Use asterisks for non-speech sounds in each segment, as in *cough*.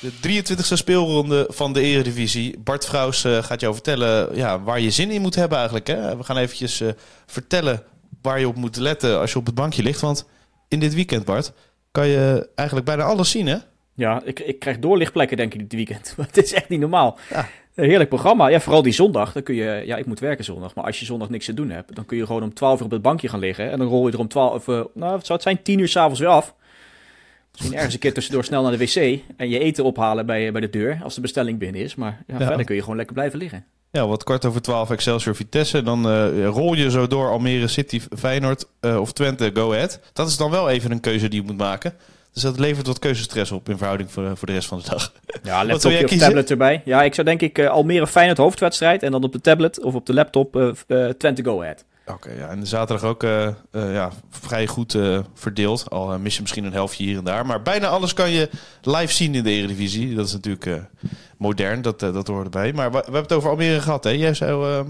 De 23e speelronde van de Eredivisie. Bart Vrouws eh, gaat jou vertellen ja, waar je zin in moet hebben eigenlijk. Hè? We gaan eventjes eh, vertellen waar je op moet letten als je op het bankje ligt. Want in dit weekend, Bart, kan je eigenlijk bijna alles zien, hè? Ja, ik, ik krijg doorlichtplekken denk ik dit weekend. *laughs* het is echt niet normaal. Ja. Een heerlijk programma. Ja, vooral die zondag. Dan kun je, ja, ik moet werken zondag. Maar als je zondag niks te doen hebt, dan kun je gewoon om 12 uur op het bankje gaan liggen. En dan rol je er om 12, uh, nou, het zou het zijn, 10 uur s'avonds weer af. Misschien ergens een keer tussendoor snel naar de wc en je eten ophalen bij, bij de deur als de bestelling binnen is. Maar ja, Ja. verder kun je gewoon lekker blijven liggen. Ja, wat kwart over 12 Excelsior Vitesse. Dan eh, rol je zo door Almere City, Feyenoord eh, of Twente Go Ahead. Dat is dan wel even een keuze die je moet maken. Dus dat levert wat keuzestress op in verhouding voor, voor de rest van de dag. Ja, laptopje of tablet erbij. Ja, ik zou denk ik eh, Almere Feyenoord hoofdwedstrijd en dan op de tablet of op de laptop eh, eh, Twente Go Ahead. Oké, ja. En de zaterdag ook eh, eh, ja, vrij goed eh, verdeeld. Al mis je misschien een helftje hier en daar. Maar bijna alles kan je live zien in de Eredivisie. Dat is natuurlijk modern, dat, dat hoort erbij. Maar we, we hebben het over Almere gehad. Hè? Jij zou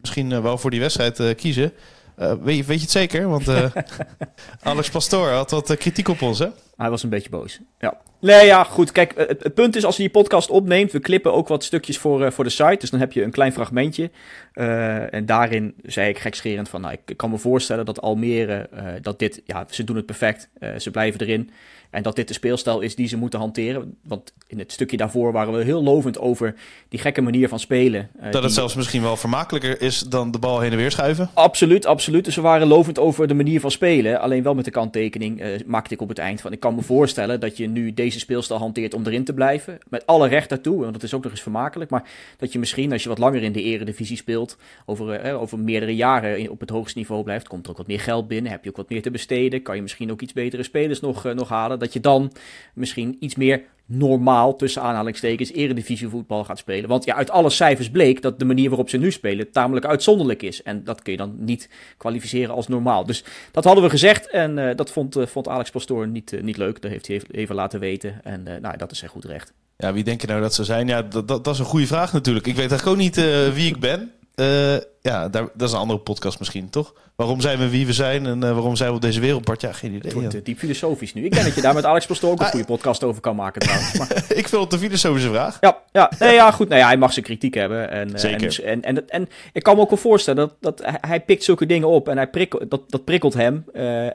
misschien wel voor die wedstrijd kiezen. Weet, je, weet je het zeker? Want *laughs* Alex Pastoor had wat kritiek op ons, hè? Hij was een beetje boos. Ja. Nee, ja, goed. Kijk, eh, het, het punt is als je die podcast opneemt, we klippen ook wat stukjes voor, eh, voor de site. Dus dan heb je een klein fragmentje. Eh, en daarin zei ik gekscherend van, nou, ik, kan me voorstellen dat Almere, eh, dat dit, ja, ze doen het perfect. Eh, ze blijven erin. En dat dit de speelstijl is die ze moeten hanteren. Want in het stukje daarvoor waren we heel lovend over die gekke manier van spelen. eh, Dat die- het zelfs misschien wel vermakelijker is dan de bal heen en weer schuiven. Absoluut, absoluut. Dus we waren lovend over de manier van spelen. Alleen wel met de kanttekening eh, maakte ik op het eind van... ik kan me voorstellen dat je nu deze speelstijl hanteert om erin te blijven. Met alle recht daartoe, want dat is ook nog eens vermakelijk. Maar dat je misschien, als je wat langer in de eredivisie speelt... over, eh, over meerdere jaren op het hoogste niveau blijft... komt er ook wat meer geld binnen, heb je ook wat meer te besteden... kan je misschien ook iets betere spelers nog, eh, nog halen. Dat je dan misschien iets meer normaal, tussen aanhalingstekens, eredivisievoetbal gaat spelen. Want ja, uit alle cijfers bleek dat de manier waarop ze nu spelen tamelijk uitzonderlijk is. En dat kun je dan niet kwalificeren als normaal. Dus dat hadden we gezegd en eh, dat vond, eh, vond Alex Pastoor niet, eh, niet leuk. Dat heeft hij even- laten weten en nou, dat is zijn goed recht. Ja, wie denk je nou dat ze zijn? Ja, dat, dat, dat is een goede vraag natuurlijk. Ik weet eigenlijk ook niet wie ik ben. Eh, ja, daar, dat is een andere podcast misschien, toch? Waarom zijn we wie we zijn en eh, waarom zijn we op deze wereld, Bart? Ja, geen idee. Het wordt eh, diep filosofisch nu. Ik denk dat je daar met Alex Pastoor ook een goede podcast over kan maken trouwens. Maar, *laughs* ik vind het een filosofische vraag. Ja, ja, nee, ja, goed. Nou ja, hij mag zijn kritiek hebben. En, Zeker. En, en, en, en ik kan me ook wel voorstellen dat, dat hij- pikt zulke dingen op en hij prikkelt, dat, dat prikkelt hem.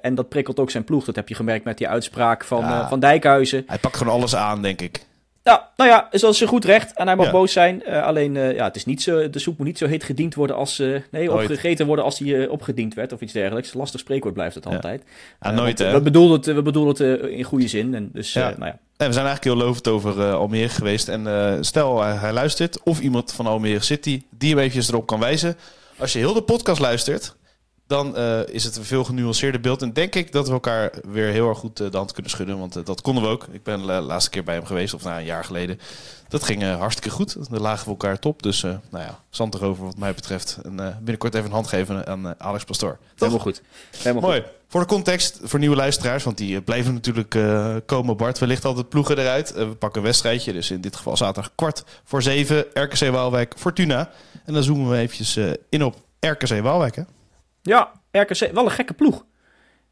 en dat prikkelt ook zijn ploeg. Dat heb je gemerkt met die uitspraak van, Ja. van Dijkhuizen. Hij pakt gewoon alles aan, denk ik. Ja, nou ja, is dat zijn goed recht. En hij mag Ja. boos zijn. Eh, alleen, eh, ja, het is niet zo, de soep moet niet zo heet gediend worden als... eh, nee, Nooit. opgegeten worden als die eh, opgediend werd of iets dergelijks. Lastig spreekwoord blijft het altijd. Ja, nooit, hè? We bedoelen het, we bedoelen het in goede zin. En dus, Ja. nou ja. En we zijn eigenlijk heel lovend over Almere geweest. En stel hij, hij luistert, of iemand van Almere City die hem eventjes erop kan wijzen. Als je heel de podcast luistert, dan eh, is het een veel genuanceerder beeld. En denk ik dat we elkaar weer heel erg goed eh, de hand kunnen schudden. Want eh, dat konden we ook. Ik ben de laatste keer bij hem geweest, of nou, een jaar geleden. Dat ging hartstikke goed. Dan lagen we elkaar top. Dus nou ja, zand erover wat mij betreft. En binnenkort even een hand geven aan Alex Pastoor. Toch? Helemaal goed. Helemaal Mooi. Voor de context, voor nieuwe luisteraars, want die blijven natuurlijk komen. Bart, wellicht altijd ploegen eruit. We pakken een wedstrijdje, dus in dit geval zaterdag kwart voor zeven. RKC Waalwijk, Fortuna. En dan zoomen we eventjes in op RKC Waalwijk, hè? Ja, RKC, wel een gekke ploeg.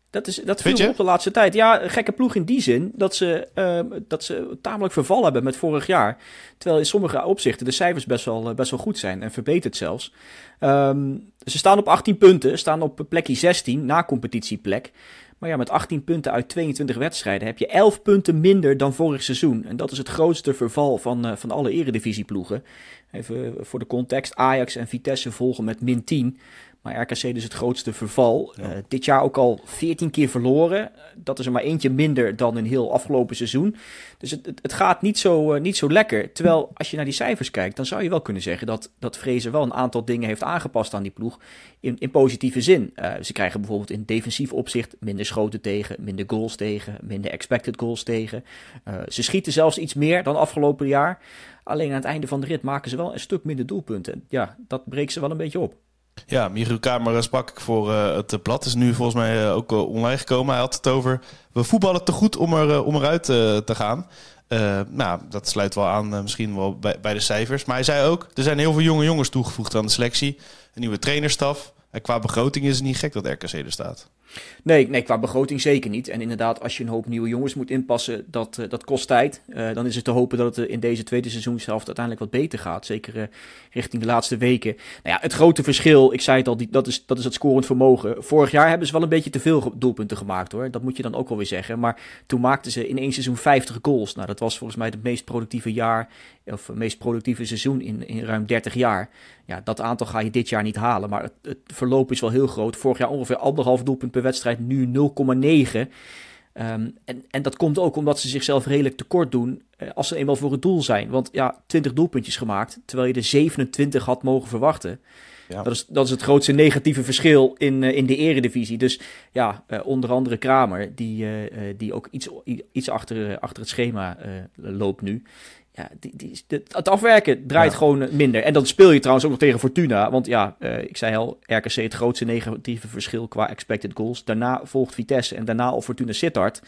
Dat, is, dat viel me op de laatste tijd. Ja, een gekke ploeg in die zin dat ze, ehm, dat ze tamelijk verval hebben met vorig jaar. Terwijl in sommige opzichten de cijfers best wel, eh, best wel goed zijn en verbeterd zelfs. Ehm, ze staan op 18 punten, staan op plekje 16 na competitieplek. Maar ja, met 18 punten uit 22 wedstrijden heb je 11 punten minder dan vorig seizoen. En dat is het grootste verval van, uh, van alle eredivisieploegen. Even voor de context, Ajax en Vitesse volgen met min 10. Maar RKC dus het grootste verval. Uh, dit jaar ook al 14 keer verloren. Dat is er maar eentje minder dan een heel afgelopen seizoen. Dus het, het, het gaat niet zo, uh, niet zo lekker. Terwijl als je naar die cijfers kijkt, dan zou je wel kunnen zeggen dat, dat Vrezen wel een aantal dingen heeft aangepast aan die ploeg. In, in positieve zin. Uh, ze krijgen bijvoorbeeld in defensief opzicht minder schoten tegen, minder goals tegen, minder expected goals tegen. ze schieten zelfs iets meer dan afgelopen jaar. Alleen aan het einde van de rit maken ze wel een stuk minder doelpunten. Ja, dat breekt ze wel een beetje op. Ja, Michiel Kamer sprak ik voor uh, het blad. Is nu volgens mij uh, ook online gekomen. Hij had het over. We voetballen te goed om, er, om eruit te gaan. nou, dat sluit wel aan, misschien wel bij, bij de cijfers. Maar hij zei ook: er zijn heel veel jonge jongens toegevoegd aan de selectie. Een nieuwe trainerstaf. En qua begroting is het niet gek dat RKC er staat. Nee, nee, qua begroting zeker niet. En inderdaad, als je een hoop nieuwe jongens moet inpassen, dat, uh, dat kost tijd. Uh, dan is het te hopen dat het in deze tweede seizoenshelft uiteindelijk wat beter gaat. Zeker richting de laatste weken. Nou ja, het grote verschil, ik zei het al, dat, is, dat is het scorend vermogen. Vorig jaar hebben ze wel een beetje te veel doelpunten gemaakt hoor. Dat moet je dan ook wel weer zeggen. Maar toen maakten ze in één seizoen 50 goals. Nou, dat was volgens mij het meest productieve jaar, of het meest productieve seizoen in, in ruim 30 jaar. Ja, dat aantal ga je dit jaar niet halen. Maar het, het verloop is wel heel groot. Vorig jaar ongeveer anderhalf doelpunt per wedstrijd, nu 0,9. Um, en, en dat komt ook omdat ze zichzelf redelijk tekort doen uh, als ze eenmaal voor het doel zijn. Want ja, 20 doelpuntjes gemaakt, terwijl je er 27 had mogen verwachten. Ja. Dat, is, dat is het grootste negatieve verschil in, uh, in de eredivisie. Dus ja, uh, onder andere Kramer, die, die ook iets, iets achter, achter het schema loopt nu ja, die, die, het afwerken draait ja. gewoon minder. En dan speel je trouwens ook nog tegen Fortuna. Want ja, uh, ik zei al, RKC het grootste negatieve verschil qua expected goals. Daarna volgt Vitesse en daarna al Fortuna Sittard.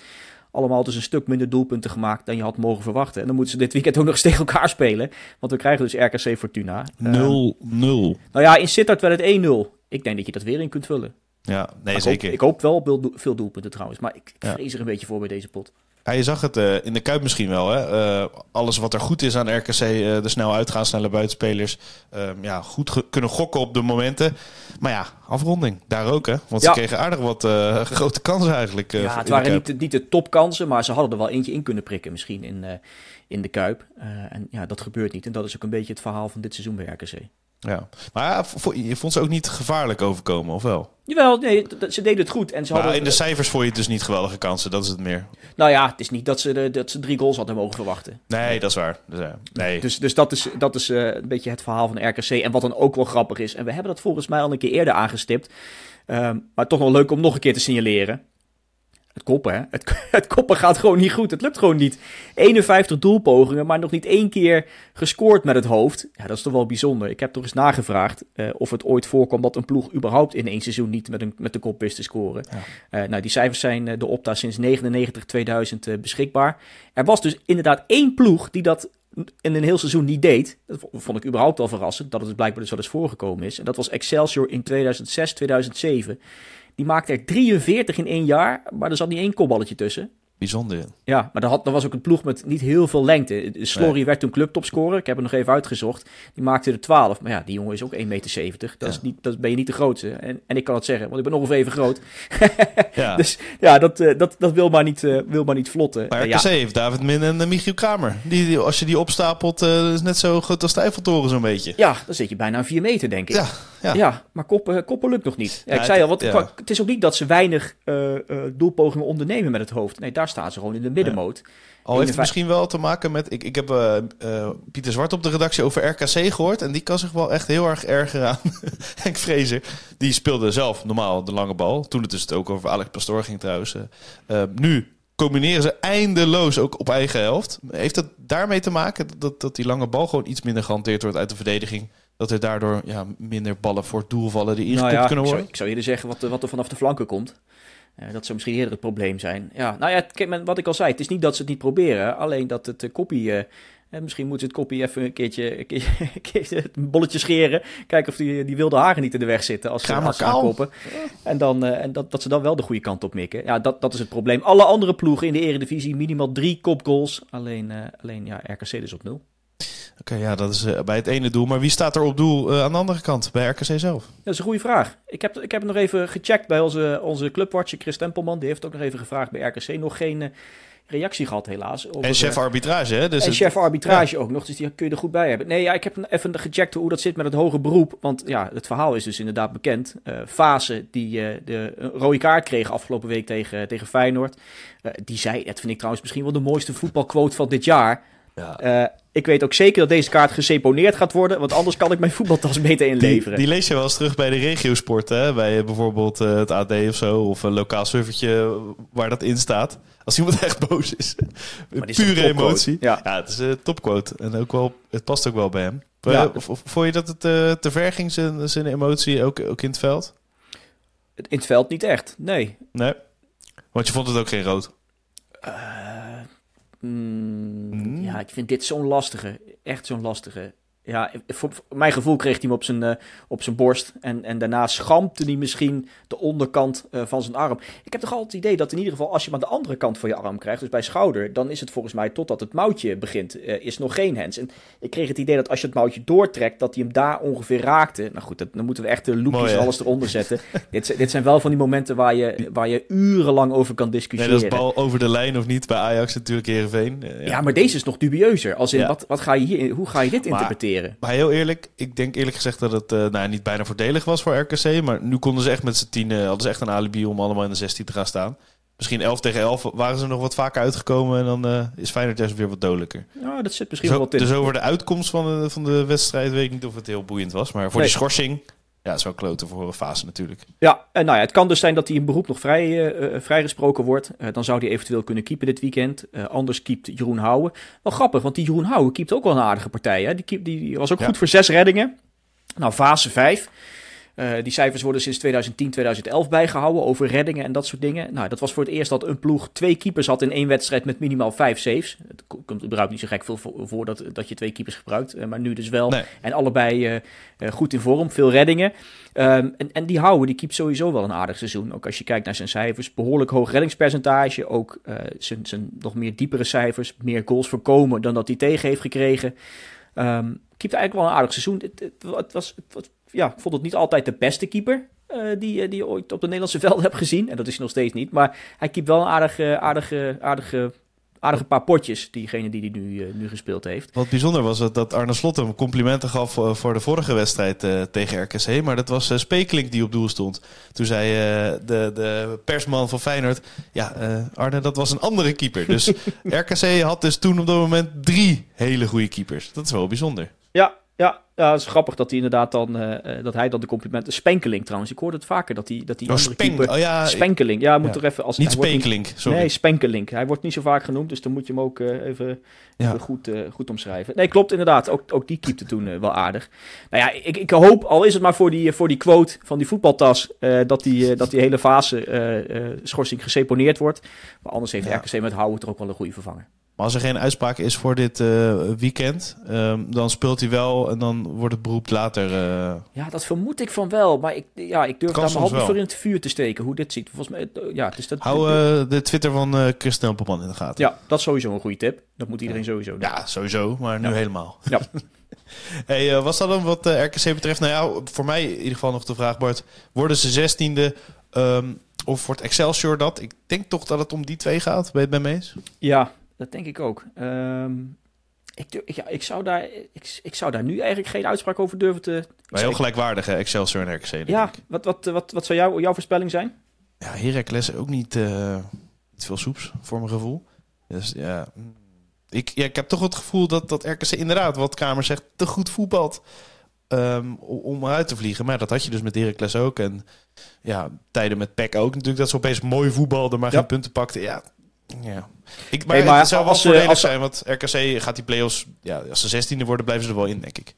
Allemaal dus een stuk minder doelpunten gemaakt dan je had mogen verwachten. En dan moeten ze dit weekend ook nog eens *laughs* tegen elkaar spelen. Want we krijgen dus RKC Fortuna. 0-0. Uh, nou ja, in Sittard werd het 1-0. Ik denk dat je dat weer in kunt vullen. Ja, nee, maar zeker. Ik hoop, ik hoop wel veel doelpunten trouwens. Maar ik vrees er een beetje voor bij deze pot. Ja, je zag het uh, in de Kuip misschien wel. Hè? Uh, alles wat er goed is aan RKC, uh, de snel uitgaan, snelle buitenspelers. ja, goed kunnen gokken op de momenten. Maar ja, afronding, daar ook hè. Want ja. ze kregen aardig wat *laughs* grote kansen eigenlijk. ja, het waren niet de, niet de topkansen, maar ze hadden er wel eentje in kunnen prikken misschien in, in de Kuip. en ja, dat gebeurt niet. En dat is ook een beetje het verhaal van dit seizoen bij RKC. Ja, maar je vond ze ook niet gevaarlijk overkomen, of wel? Jawel, nee, ze deden het goed. En ze maar hadden, in de cijfers vond je het dus niet geweldige kansen, dat is het meer. Nou ja, het is niet dat ze, de, dat ze drie goals hadden mogen verwachten. Nee, dat is waar. Dus, nee. dus, dus dat is, dat is uh, een beetje het verhaal van RKC. En wat dan ook wel grappig is, en we hebben dat volgens mij al een keer eerder aangestipt. Um, maar toch nog leuk om nog een keer te signaleren. Het koppen, hè? Het, *laughs* het, koppen gaat gewoon niet goed. Het lukt gewoon niet. 51 doelpogingen, maar nog niet één keer gescoord met het hoofd. Ja, dat is toch wel bijzonder. Ik heb toch eens nagevraagd uh, of het ooit voorkwam dat een ploeg überhaupt in één seizoen niet met, een, met de kop wist te scoren. Ja. Uh, nou, die cijfers zijn uh, de Opta sinds 99-2000 beschikbaar. Er was dus inderdaad één ploeg die dat in een heel seizoen niet deed. Dat vond ik überhaupt wel verrassend, dat het blijkbaar dus wel eens voorgekomen is. En dat was Excelsior in 2006, 2007. Die maakte er 43 in één jaar, maar er zat niet één kopballetje tussen. Bijzonder. Ja, maar er, had, er was ook een ploeg met niet heel veel lengte. Slory nee. werd toen clubtopscorer. Ik heb het nog even uitgezocht. Die maakte er 12. Maar ja, die jongen is ook 1,70 meter. Dat, ja. is niet, dat ben je niet de grootste. En, en ik kan het zeggen, want ik ben ongeveer even groot. *laughs* ja. Dus ja, dat, uh, dat, dat wil, maar niet, uh, wil maar niet vlotten. Maar RKC ja. heeft David Min en uh, Michiel Kramer. Die, die, als je die opstapelt, is net zo groot als de Eiffeltoren zo'n beetje. Ja, dan zit je bijna aan 4 meter, denk ik. Ja, ja. ja maar koppen, koppen lukt nog niet. Ja, ik zei al, want het is ook niet dat ze weinig doelpogingen ondernemen met het hoofd. Nee, daar staan ze gewoon in de middenmoot. Al heeft het misschien wel te maken met... Ik, ik heb uh, uh, Pieter Zwart op de redactie over RKC gehoord. En die kan zich wel echt heel erg ergeren aan *laughs* Henk Vrezer. Die speelde zelf normaal de lange bal. Toen het dus ook over Alex Pastoor ging trouwens. Uh, nu combineren ze eindeloos ook op eigen helft. Heeft dat daarmee te maken dat, dat die lange bal gewoon iets minder gehanteerd wordt uit de verdediging? Dat er daardoor ja, minder ballen voor het doel vallen die ingekopt nou ja, kunnen worden? Ik zou, ik zou eerder zeggen wat, wat er vanaf de flanken komt. Uh, dat zou misschien eerder het probleem zijn. Ja, nou ja, kijk, wat ik al zei, het is niet dat ze het niet proberen, alleen dat het uh, koppie. Uh, misschien moet ze het koppie even *laughs* een keertje, een keertje, een keertje een bolletje scheren. Kijken of die, die wilde haren niet in de weg zitten als ze als aankoppen. En, dan, en dat, dat ze dan wel de goede kant op mikken. Ja, dat, dat is het probleem. Alle andere ploegen in de eredivisie minimaal drie kopgoals. Alleen, alleen ja, RKC dus op nul. Oké, ja, dat is eh, bij het ene doel. Maar wie staat er op doel eh, aan de andere kant, bij RKC zelf? Dat is een goede vraag. Ik heb, ik heb nog even gecheckt bij onze, onze clubwatcher Chris Tempelman. Die heeft ook nog even gevraagd bij RKC. Nog geen eh, reactie gehad helaas. Over, En chef arbitrage, hè? Dus en het- chef arbitrage ook nog, dus die kun je er goed bij hebben. Nee, ja, ik heb even gecheckt hoe dat zit met het hoge beroep. Want ja, het verhaal is dus inderdaad bekend. Eh Fase, die eh, de rode kaart kreeg afgelopen week tegen, tegen Feyenoord. Die zei, dat vind ik trouwens misschien wel de mooiste voetbalquote van dit jaar. Ja. Eh, ik weet ook zeker dat deze kaart geseponeerd gaat worden, want anders kan ik mijn *laughs* voetbaltas beter inleveren. die lees je wel eens terug bij de regiosport, hè? Bij eh, bijvoorbeeld eh, het AD of zo, of een lokaal servertje waar dat in staat. Als iemand *laughs* echt boos is. Pure emotie. Ja. Ja, het is een topquote. En ook wel, het past ook wel bij hem. Ja. Of, of vond je dat het te ver ging, zijn, zijn emotie, ook, ook in het veld? In het veld niet echt, nee. Nee? Want je vond het ook geen rood. Mm, Hmm. Ik vind dit zo'n lastige. Echt zo'n lastige. Ja, voor, voor mijn gevoel kreeg hij hem op zijn, eh, op zijn borst. En, en daarna schampte hij misschien de onderkant eh, van zijn arm. Ik heb toch altijd het idee dat in ieder geval als je hem aan de andere kant van je arm krijgt, dus bij schouder, dan is het volgens mij totdat het mouwtje begint, eh, is nog geen hands. En ik kreeg het idee dat als je het mouwtje doortrekt, dat hij hem daar ongeveer raakte. Nou goed, dat, dan moeten we echt de loopjes en alles eronder zetten. *laughs* dit, zijn- dit zijn wel van die momenten waar je, waar je urenlang over kan Nee, discussiëren. dat is bal over de lijn of niet. Bij Ajax natuurlijk Heerenveen. Eh, Ja, maar deze is nog dubieuzer. Als in, Ja. wat, wat ga je hier, hoe ga je dit Maar- interpreteren? Maar heel eerlijk, ik denk eerlijk gezegd dat het eh, nou, niet bijna voordelig was voor RKC. Maar nu konden ze echt met z'n tien, hadden ze echt een alibi om allemaal in de 16 te gaan staan. Misschien 11 tegen 11 waren ze nog wat vaker uitgekomen en dan eh, is Feyenoord juist weer wat dodelijker. Ja, dat zit misschien Dus, wel in. dus over de uitkomst van de, van de wedstrijd weet ik niet of het heel boeiend was. Maar voor Nee. die schorsing, ja, het is wel kloten voor een fase natuurlijk. Ja, en nou ja, het kan dus zijn dat hij in beroep nog vrij, eh, eh, vrijgesproken wordt. Eh, dan zou hij eventueel kunnen keepen dit weekend. Anders keept Jeroen Houwen. Wel grappig, want die Jeroen Houwen keept ook wel een aardige partij. Hè? Die, keept, die was ook Ja. goed voor zes reddingen. Nou, fase 5. Eh, die cijfers worden sinds 2010, 2011 bijgehouden over reddingen en dat soort dingen. Nou, dat was voor het eerst dat een ploeg twee keepers had in één wedstrijd met minimaal vijf saves. Het ko- komt überhaupt niet zo gek veel voor, dat, dat je twee keepers gebruikt, eh, maar nu dus wel. Nee. En allebei eh, goed in vorm, veel reddingen. Ehm, en, en die houden, die keept sowieso wel een aardig seizoen. Ook als je kijkt naar zijn cijfers. Behoorlijk hoog reddingspercentage. Ook zijn, zijn nog meer diepere cijfers. Meer goals voorkomen dan dat hij tegen heeft gekregen. Ehm keept eigenlijk wel een aardig seizoen. Het, het, het was, het was- ja, ik vond het niet altijd de beste keeper. eh, die, eh, die je ooit op de Nederlandse velden *laughs* hebt gezien. En dat is hij nog steeds niet. Maar hij keept wel een aardig, eh, aardige, aardige, aardige paar potjes. Diegene die hij nu, eh, nu gespeeld heeft. Wat bijzonder was dat, dat Arne Slot hem complimenten gaf voor de vorige wedstrijd tegen RKC. Maar dat was Spekelink die op doel stond. Toen zei de, de persman van Feyenoord... Ja, Arne, dat was een andere keeper. Dus *laughs* RKC had dus toen op dat moment drie hele goede keepers. Dat is wel bijzonder. Ja, ja, ja, het is grappig dat hij inderdaad dan, eh, eh, dat hij dan de complimenten... Spenkeling trouwens, ik hoorde het vaker dat hij dat die Oh, andere Spenk- keeper... oh ja, Spenkeling, ja, moet ja. toch even... Als, niet sorry. Nee, Spenkeling. Hij wordt niet zo vaak genoemd, dus dan moet je hem ook eh, even, Ja. even goed, goed omschrijven. Nee, klopt inderdaad. Ook, ook die keepte toen wel aardig. Nou ja, ik, ik hoop, al is het maar voor die, voor die quote van die voetbaltas, dat, die, dat die hele fase schorsing geseponeerd wordt. Maar anders heeft. RKC met Houwen toch ook wel een goede vervanger. Maar als er geen uitspraak is voor dit eh, weekend, ehm, dan speelt hij wel en dan wordt het beroep later. eh, Ja, dat vermoed ik van wel. Maar ik, ja, ik durf daar mijn soms hand niet wel. voor in het vuur te steken, hoe dit ziet. Volgens mij, eh, ja, dus dat, hou de Twitter van eh Chris Tempelman in de gaten. ja, dat is sowieso een goede tip. Dat moet iedereen sowieso doen. Ja, sowieso, maar nu Ja. helemaal. Ja. *laughs* hey, was dat dan wat RKC betreft? Nou ja, voor mij in ieder geval nog de vraag, Bart. Worden ze zestiende ehm of wordt Excelsior dat? Ik denk toch dat het om die twee gaat. Ben je het bij me eens? Ja, dat denk ik ook. Ehm, ik, ja, ik, zou daar, ik, ik zou daar nu eigenlijk geen uitspraak over durven te... Maar heel gelijkwaardig, hè? Excelsior en RKC. Ja, wat, wat, wat, wat zou jou, jouw voorspelling zijn? ja Heracles ook niet, eh, niet veel soeps, voor mijn gevoel. Dus ja... mm. Ik, ja, ik heb toch het gevoel dat, dat RKC inderdaad, wat Kamer zegt, te goed voetbalt o- om eruit te vliegen. Maar dat had je dus met Heracles ook. En ja, tijden met PEC ook natuurlijk. Dat ze opeens mooi voetbalden, maar Ja. geen punten pakten. Ja, ja. Ik, maar, Hey, maar het zou wel voordelig als zijn, want RKC gaat die play-offs... Ja, als ze zestiende worden, blijven ze er wel in, denk ik.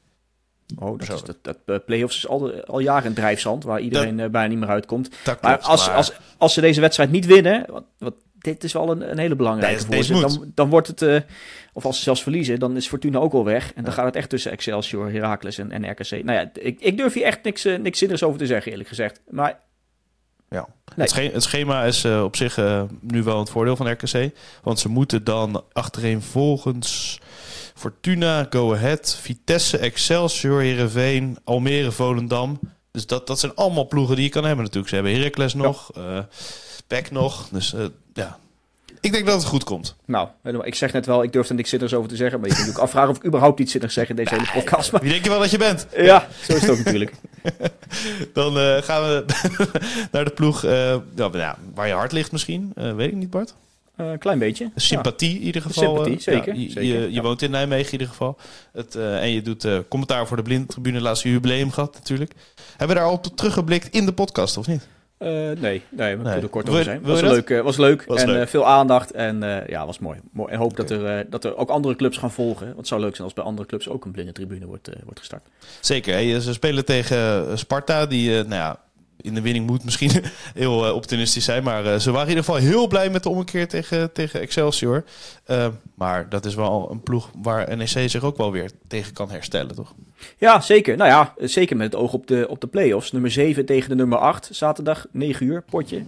Oh, dat, is, dat, dat eh, play-offs is al, al jaren een drijfzand waar iedereen eh, bijna niet meer uitkomt. Maar als, maar- als, als ze deze wedstrijd niet winnen, wat, dit is wel een, een hele belangrijke Nee, voor dan, dan wordt het, eh, of als ze zelfs verliezen, dan is Fortuna ook al weg. En dan gaat het echt tussen Excelsior, Heracles en, en RKC. Nou ja, ik, ik durf hier echt niks, niks zinnigs over te zeggen, eerlijk gezegd. Maar Ja. Nee. Het, sche- het schema is eh, op zich eh, nu wel het voordeel van RKC. Want ze moeten dan achtereen volgens, Fortuna, Go Ahead, Vitesse, Excelsior, Heerenveen, Almere, Volendam. Dus dat, dat zijn allemaal ploegen die je kan hebben natuurlijk. Ze hebben Heracles nog, Peck nog. Dus eh, ja, ik denk dat het goed komt. Nou, ik zeg net wel, ik durf er niks zinnigs over te zeggen. Maar je kunt ook afvragen of ik überhaupt iets zinnigs zeg in deze hele podcast. Maar Wie denk je wel dat je bent? ja, zo is het ook natuurlijk. *laughs* Dan eh, gaan we *laughs* naar de ploeg eh, ja, waar je hart ligt misschien. Eh, weet ik niet, Bart. Een klein beetje. Sympathie in ieder geval. Sympathie, zeker, ja, je zeker, je, woont in Nijmegen in ieder geval. Het, en je doet commentaar voor de Blindtribune. Laatste jubileum gehad natuurlijk. Hebben we daar al op teruggeblikt in de podcast of niet? Eh, nee, nee, we Nee. er kort over zijn. wil Was leuk, eh, was leuk. Was en leuk. eh, veel aandacht. En eh, ja, was mooi. mooi. En hoop dat, er, eh, dat er ook andere clubs gaan volgen. Want het zou leuk zijn als bij andere clubs ook een blinde tribune wordt, eh, wordt gestart. Zeker. hè. Ze spelen tegen eh, Sparta, die eh, nou ja, in de winning moet misschien *laughs* heel eh, optimistisch zijn. Maar eh, ze waren in ieder geval heel blij met de ommekeer tegen, tegen Excelsior. Eh, maar dat is wel een ploeg waar NEC zich ook wel weer tegen kan herstellen, toch? Ja, zeker. Nou ja, eh, zeker met het oog op de, op de play-offs. Nummer 7 tegen de nummer 8. Zaterdag, 9 uur, potje.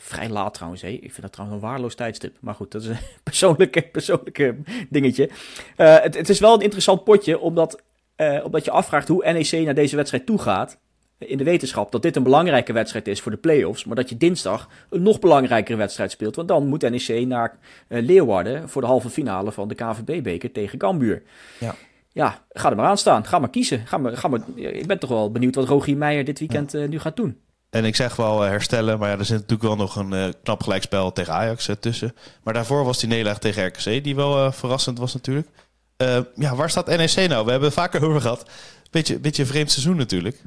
Vrij laat trouwens, hé. Ik vind dat trouwens een waarloos tijdstip. Maar goed, dat is een *laughs* persoonlijke, persoonlijke dingetje. Eh, het, het is wel een interessant potje, omdat, eh, omdat je afvraagt hoe NEC naar deze wedstrijd toe gaat. In de wetenschap dat dit een belangrijke wedstrijd is voor de play-offs. Maar dat je dinsdag een nog belangrijkere wedstrijd speelt. Want dan moet NEC naar eh, Leeuwarden voor de halve finale van de KVB-beker tegen Cambuur. Ja. Ja, ga er maar aan staan. Ga maar kiezen. Ga maar, ga maar, ik ben toch wel benieuwd wat Rogier Meijer dit weekend eh, nu gaat doen. En ik zeg wel eh, herstellen, maar ja, er zit natuurlijk wel nog een eh, knap gelijkspel tegen Ajax tussen. Maar daarvoor was die nederlaag tegen RKC, die wel verrassend was natuurlijk. Ja, waar staat NEC nou? We hebben het vaker over gehad. Beetje, beetje een vreemd seizoen natuurlijk.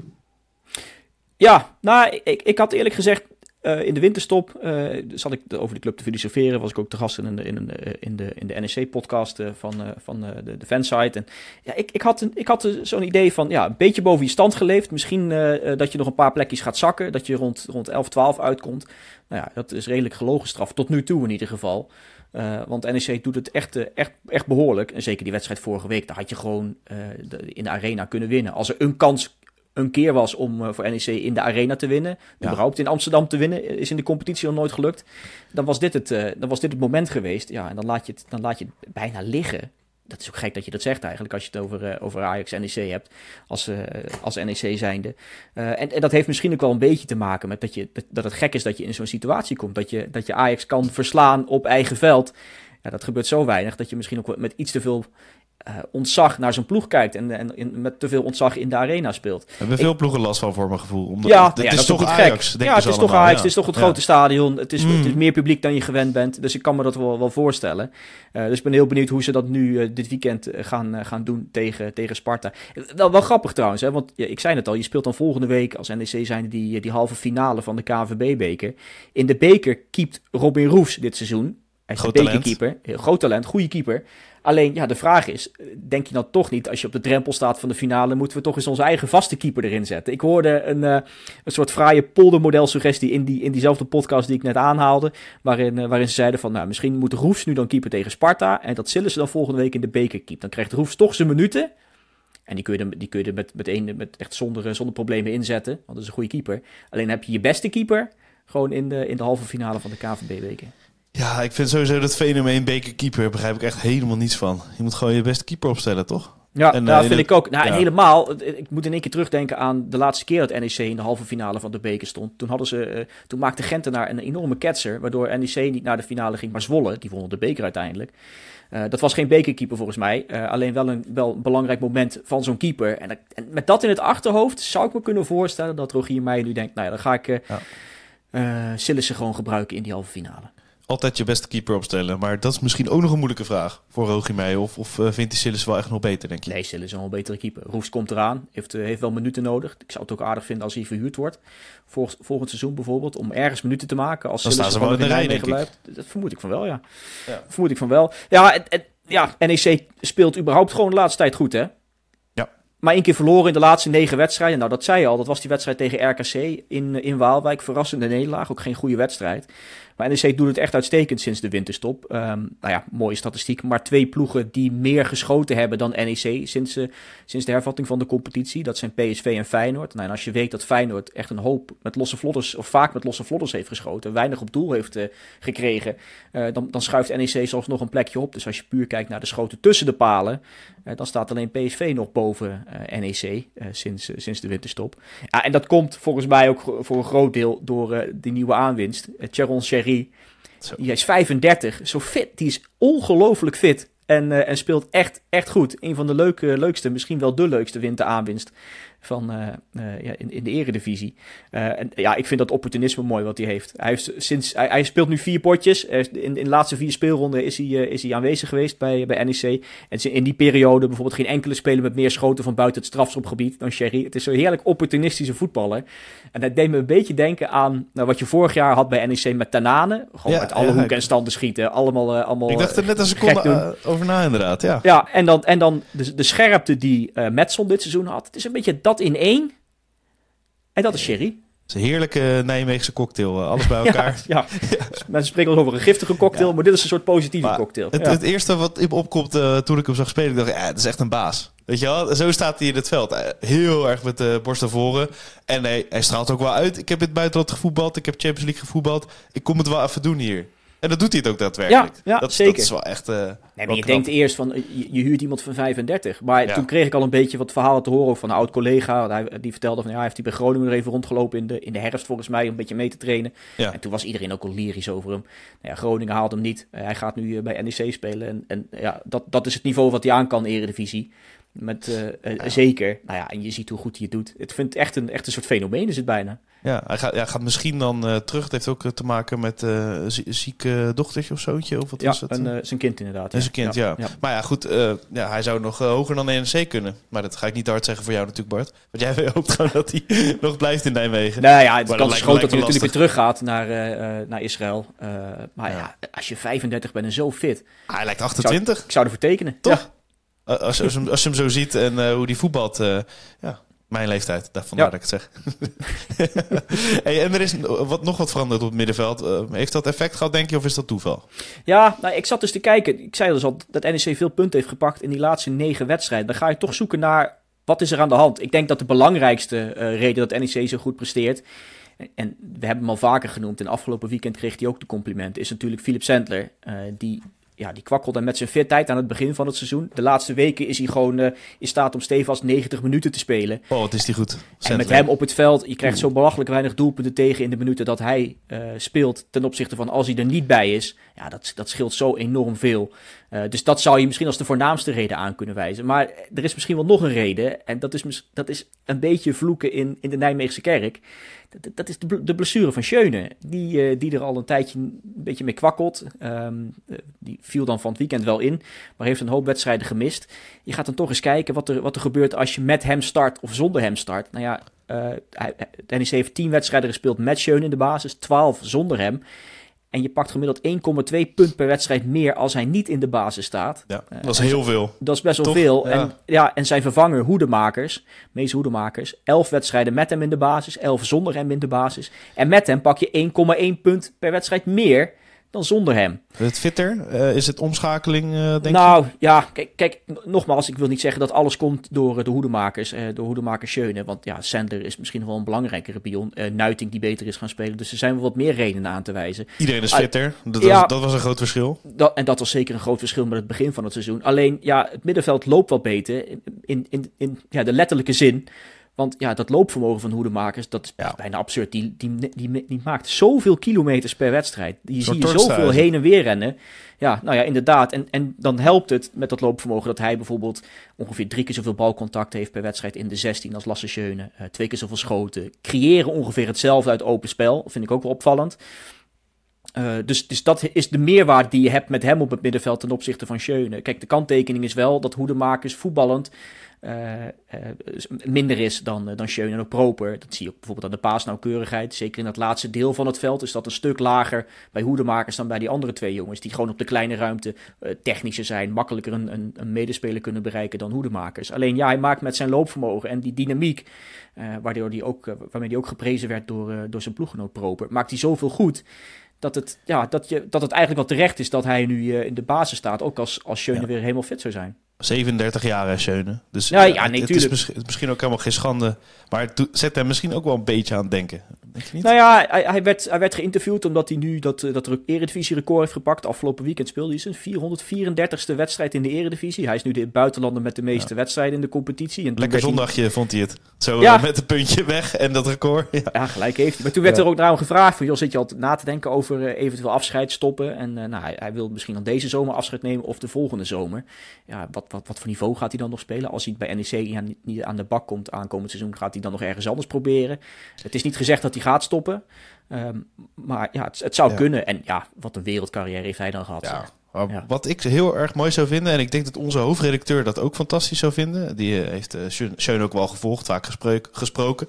Ja, nou, ik, ik had eerlijk gezegd eh, in de winterstop eh, zat ik over de club te filosoferen. Was ik ook te gast in de, in de, in de, in de NEC-podcast eh, van, eh, van eh, de, de fansite. En ja, ik, ik had, ik had zo'n idee van ja, een beetje boven je stand geleefd. Misschien eh, eh, dat je nog een paar plekjes gaat zakken. Dat je rond, rond 11, 12 uitkomt. Nou ja, dat is redelijk gelogen straf. Tot nu toe in ieder geval. Eh, want NEC doet het echt, eh, echt, echt behoorlijk. En zeker die wedstrijd vorige week, daar had je gewoon eh, in de arena kunnen winnen. Als er een kans een keer was om eh, voor NEC in de arena te winnen, Ja. überhaupt in Amsterdam te winnen, is in de competitie nog nooit gelukt. Dan was dit het, eh, dan was dit het moment geweest. Ja, en dan laat je het, dan laat je het bijna liggen. Dat is ook gek dat je dat zegt eigenlijk, als je het over, eh, over Ajax NEC hebt, als, eh, als NEC zijnde. En, en dat heeft misschien ook wel een beetje te maken met dat, je, dat het gek is dat je in zo'n situatie komt. Dat je, dat je Ajax kan verslaan op eigen veld. Ja, dat gebeurt zo weinig dat je misschien ook met iets te veel eh, ontzag naar zo'n ploeg kijkt. En, en in- met te veel ontzag in de arena speelt. We hebben veel ploegen last van voor mijn gevoel. Omdat, Ja, het ja, is is toch Ajax, Ja, het is toch Ajax, ja. het is toch het grote stadion. Het is, Mm. het is meer publiek dan je gewend bent. Dus ik kan me dat wel, wel voorstellen. Eh, dus ik ben heel benieuwd hoe ze dat nu eh, dit weekend gaan, gaan doen tegen, tegen Sparta. Wel, wel grappig trouwens, hè, want ik zei het al, je speelt dan volgende week als NEC zijn die, die halve finale van de KNVB-beker. In de beker keept Robin Roefs dit seizoen. Hij is Groot talent. bekerkeeper. Groot talent, goede keeper. Alleen, ja, de vraag is, denk je dan toch niet, als je op de drempel staat van de finale, moeten we toch eens onze eigen vaste keeper erin zetten? Ik hoorde een, eh, een soort fraaie poldermodel suggestie in, die, in diezelfde podcast die ik net aanhaalde, waarin, eh, waarin ze zeiden van, nou, misschien moet Roefs nu dan keeper tegen Sparta, en dat zullen ze dan volgende week in de beker keep. Dan krijgt Roefs toch zijn minuten, en die kun je er, die kun je er met, met, een, met echt zonder, eh, zonder problemen inzetten, want dat is een goede keeper. Alleen heb je je beste keeper gewoon in de, in de halve finale van de KVB-beker. Ja, ik vind sowieso dat fenomeen bekerkeeper begrijp ik echt helemaal niets van. Je moet gewoon je beste keeper opstellen, toch? Ja, En, dat eh, in vind ik ook. Nou, en helemaal. Ik moet in één keer terugdenken aan de laatste keer dat NEC in de halve finale van de beker stond. Toen, hadden ze, eh, toen maakte Gentenaar een enorme ketser, waardoor NEC niet naar de finale ging, maar Zwolle. Die wonnen de beker uiteindelijk. Eh, dat was geen bekerkeeper volgens mij. alleen wel een, wel een belangrijk moment van zo'n keeper. En, met dat in het achterhoofd zou ik me kunnen voorstellen dat Rogier Meijer nu denkt, nou ja, dan ga ik Ja. Sillissen gewoon gebruiken in die halve finale. Altijd je beste keeper opstellen. Maar dat is misschien ook nog een moeilijke vraag voor Rogier Meijer. Of, of eh, vindt die Sillis wel echt nog beter, denk je? Nee, Sillissen is wel een betere keeper. Roefs komt eraan, heeft, eh, heeft wel minuten nodig. Ik zou het ook aardig vinden als hij verhuurd wordt. Volg, volgend seizoen bijvoorbeeld, om ergens minuten te maken. Als Dan staan ze wel in de rij, blijft. Dat vermoed ik van wel, ja. Ja. Vermoed ik van wel. Ja, en, en- ja, NEC speelt überhaupt gewoon de laatste tijd goed, hè? Ja. maar één keer verloren in de laatste negen wedstrijden. Nou, dat zei je al. Dat was die wedstrijd tegen RKC in, in Waalwijk. Verrassende nederlaag. Ook geen goede wedstrijd. Maar NEC doet het echt uitstekend sinds de winterstop. Um, nou ja, mooie statistiek. Maar twee ploegen die meer geschoten hebben dan NEC sinds, uh, sinds de hervatting van de competitie. Dat zijn PSV en Feyenoord. Nou, en als je weet dat Feyenoord echt een hoop met losse vlodders, of vaak met losse vlodders heeft geschoten, weinig op doel heeft uh, gekregen, uh, dan, dan schuift NEC zelfs nog een plekje op. Dus als je puur kijkt naar de schoten tussen de palen, dan staat alleen PSV nog boven NEC sinds, sinds de winterstop. Ja, en dat komt volgens mij ook voor een groot deel door die nieuwe aanwinst. Die is 35, zo fit. Die is ongelooflijk fit. En, uh, en speelt echt, echt goed. Een van de leuke, leukste, misschien wel de leukste winteraanwinst van, uh, uh, ja, in, in de eredivisie. Uh, en ja, ik vind dat opportunisme mooi wat hij heeft. Hij, heeft sinds, hij, hij speelt nu vier potjes. In, in de laatste vier speelronden is hij, is hij aanwezig geweest bij, bij NEC. En in die periode bijvoorbeeld geen enkele speler met meer schoten van buiten het strafschopgebied dan Sherry. Het is zo heerlijk opportunistische voetballer. En dat deed me een beetje denken aan nou, wat je vorig jaar had bij NEC met Tanane. Gewoon Ja, met alle ja, hoeken en standen schieten. Allemaal, eh, allemaal Ik dacht er net een seconde eh, over na, inderdaad. Ja. Ja, en dan, en dan de, de scherpte die eh Metson dit seizoen had. Het is een beetje dat in één. En dat is Sherry. Het is een heerlijke Nijmeegse cocktail. eh, Alles bij *laughs* elkaar. Ja, ja. Mensen spreken over een giftige cocktail, maar dit is een soort positieve Maar cocktail. Het, ja. het eerste wat in me opkomt eh, toen ik hem zag spelen, ik dacht, ja, het is echt een baas. Weet je wel? Zo staat hij in het veld. Eh, Heel erg met de borst naar voren. En hij, hij straalt ook wel uit. Ik heb in het buitenland gevoetbald. Ik heb Champions League gevoetbald. Ik kom het wel even doen hier. En dat doet hij het ook daadwerkelijk. Ja, ja, dat, zeker. Dat is wel echt... eh, Nee, wel je knap. denkt eerst van, eh, je, je huurt iemand van 35. Maar Ja. toen kreeg ik al een beetje wat verhalen te horen van een oud collega. Hij, die vertelde van, ja, hij heeft hij bij Groningen er even rondgelopen in de, in de herfst volgens mij, om een beetje mee te trainen. Ja. En toen was iedereen ook al lyrisch over hem. Nou ja, Groningen haalt hem niet. Eh, hij gaat nu bij NEC spelen. En, en ja, dat, dat is het niveau wat hij aan kan, eredivisie. Met, eh, Zeker. Nou ja, en je ziet hoe goed hij het doet. Het vindt echt een, echt een soort fenomeen is het bijna. Ja, hij gaat, ja, gaat misschien dan eh, terug. Het heeft ook eh, te maken met zie- zieke dochtertje of zoontje. Of wat Ja, was het? een, zijn kind inderdaad. En zijn kind, ja. Maar ja, goed. ja, hij zou nog hoger dan NEC kunnen. Maar dat ga ik niet hard zeggen voor jou natuurlijk, Bart. Want jij *laughs* hoopt gewoon dat hij *laughs* nog blijft in Nijmegen. Nou ja, het Maar kans is groot dat hij natuurlijk weer teruggaat naar, eh, eh, naar Israël. Maar Ja. als je 35 bent en zo fit, Ah, hij lijkt 28. ik zou ervoor tekenen. Toch? Uh, Als, je- als, hem, als je hem zo ziet en hoe die voetbalt. ja, mijn leeftijd. Daar vandaar Ja. dat ik het zeg. *laughs* hey, en er is wat, nog wat veranderd op het middenveld. Eh, heeft dat effect gehad, denk je, of is dat toeval? Ja, nou, ik zat dus te kijken. Ik zei dus al dat NEC veel punten heeft gepakt in die laatste negen wedstrijden. Dan ga je toch zoeken naar wat is er aan de hand. Ik denk dat de belangrijkste eh, reden dat NEC zo goed presteert. En we hebben hem al vaker genoemd. En afgelopen weekend kreeg hij ook de complimenten. Is natuurlijk Philip Sandler. eh, die, ja, die kwakkelde met zijn fitheid aan het begin van het seizoen. De laatste weken is hij gewoon eh, in staat om stevast 90 minuten te spelen. Oh, wat is die goed. En met hem op het veld, je krijgt zo belachelijk weinig doelpunten tegen in de minuten dat hij eh, speelt. Ten opzichte van als hij er niet bij is. Ja, dat, dat scheelt zo enorm veel. Eh, dus dat zou je misschien als de voornaamste reden aan kunnen wijzen. Maar er is misschien wel nog een reden. En dat is, dat is een beetje vloeken in, in de Nijmeegse kerk. Dat, dat is de, de blessure van Schöne. Die, eh, die er al een tijdje een beetje mee kwakkelt. Ehm, eh, die viel dan van het weekend wel in. Maar heeft een hoop wedstrijden gemist. Je gaat dan toch eens kijken wat er, wat er gebeurt als je met hem start of zonder hem start. Nou ja, NEC heeft 10 wedstrijden gespeeld met Schöne in de basis. 12 zonder hem. En je pakt gemiddeld 1,2 punt per wedstrijd meer als hij niet in de basis staat. Ja, Eh, dat is en heel veel. Dat is best wel Toch? veel. Ja. En, ja, en zijn vervanger Hoedemakers, meeste Hoedemakers, 11 wedstrijden met hem in de basis, 11 zonder hem in de basis. En met hem pak je 1,1 punt per wedstrijd meer dan zonder hem. Het fitter, eh, is het omschakeling, eh, denk nou ja, kijk, kijk, nogmaals, ik wil niet zeggen dat alles komt door eh, de hoedemakers, eh, door hoedemakers Schöne. Want ja, Sandler is misschien wel een belangrijkere pion. Nuiting die beter is gaan spelen. Dus er zijn wel wat meer redenen aan te wijzen. Iedereen is Ah, fitter. Dat, ja. was, dat was een groot verschil. Dat, en dat was zeker een groot verschil met het begin van het seizoen. Alleen, ja, het middenveld loopt wat beter. In, in, in, in ja, de letterlijke zin. Want ja, dat loopvermogen van hoedemakers, dat is Ja. bijna absurd. Die, die, die, die, maakt zoveel kilometers per wedstrijd. Die zie je zoveel heen en weer rennen. Ja, nou ja, inderdaad. En, en dan helpt het met dat loopvermogen dat hij bijvoorbeeld ongeveer drie keer zoveel balcontact heeft per wedstrijd in de 16 als Lasse Schöne. Eh, twee keer zoveel schoten. Creëren ongeveer hetzelfde uit open spel. Vind ik ook wel opvallend. Uh, dus, dus dat is de meerwaarde die je hebt met hem op het middenveld ten opzichte van Schöne. Kijk, de kanttekening is wel dat Hoedemakers voetballend uh, uh, minder is dan, dan Schöne en Proper. Dat zie je ook bijvoorbeeld aan de paasnauwkeurigheid. Zeker in het laatste deel van het veld is dat een stuk lager bij Hoedemakers dan bij die andere twee jongens. Die gewoon op de kleine ruimte technischer zijn, makkelijker een, een, een, medespeler kunnen bereiken dan Hoedemakers. Alleen ja, hij maakt met zijn loopvermogen en die dynamiek, waardoor die ook, waarmee hij ook geprezen werd door, door zijn ploeggenoot Proper, maakt hij zoveel goed dat het, ja, dat, je, dat het eigenlijk wel terecht is dat hij nu uh, in de basis staat. Ook als, als Schöne weer helemaal fit zou zijn. 37 jaar hè, Schöne. Dus ja, ja, nee, het, is misschien, misschien ook helemaal geen schande. Maar het zet hem misschien ook wel een beetje aan het denken. Denk je niet? Nou ja, hij, hij, werd, hij werd geïnterviewd omdat hij nu dat, dat Eredivisie-record heeft gepakt. Afgelopen weekend speelde hij zijn 434ste wedstrijd in de Eredivisie. Hij is nu de buitenlander met de meeste ja. wedstrijden in de competitie. En Lekker zondagje hij... vond hij het. Zo ja. met een puntje weg en dat record. Ja, ja gelijk heeft hij. Maar toen werd er ook naar hem gevraagd van... joh, zit je altijd na te denken over uh, eventueel afscheid stoppen? En uh, nou, hij, hij, wil misschien dan deze zomer afscheid nemen of de volgende zomer. Ja, wat, wat, wat voor niveau gaat hij dan nog spelen? Als hij bij NEC niet aan de bak komt aankomend seizoen... gaat hij dan nog ergens anders proberen? Het is niet gezegd dat hij gaat stoppen... Um, maar ja, het, het zou ja. kunnen. En ja, wat een wereldcarrière heeft hij dan gehad. Ja. Wat ik heel erg mooi zou vinden, en ik denk dat onze hoofdredacteur dat ook fantastisch zou vinden. Die heeft uh, Schön ook wel gevolgd, vaak gesproken. gesproken.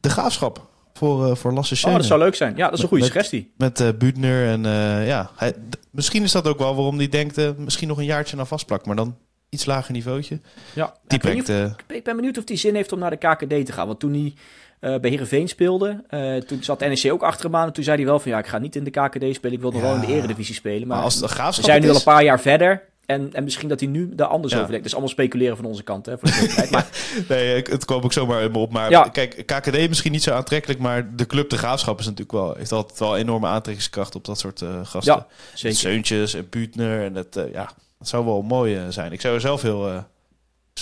De graafschap voor, uh, voor Lasse. Oh, dat zou leuk zijn. Ja, dat is een goede met, suggestie. Met uh, Buutner en ja, hij, misschien is dat ook wel waarom hij denkt, misschien nog een jaartje naar vastplak, maar dan iets lager niveautje. Ja, die ik, brengt, of, ik ben benieuwd of hij zin heeft om naar de KKD te gaan. Want toen hij uh, bij Heerenveen speelde. Uh, toen zat NEC ook achter hem aan. En toen zei hij wel van ja, ik ga niet in de KKD spelen. Ik wil nog ja. wel in de eredivisie spelen. Maar, maar als het we zijn nu al een paar jaar verder. En, en misschien dat hij nu daar anders ja. over denkt. Dus allemaal speculeren van onze kant. Hè, voor de *laughs* maar, nee, het kwam ook zomaar op. Maar ja. kijk, KKD misschien niet zo aantrekkelijk. Maar de club De Graafschap is natuurlijk wel, heeft altijd wel enorme aantrekkingskracht op dat soort uh, gasten. Ja, zeker. Seuntjes en Buutner. En dat, ja, dat zou wel mooi zijn. Ik zou er zelf heel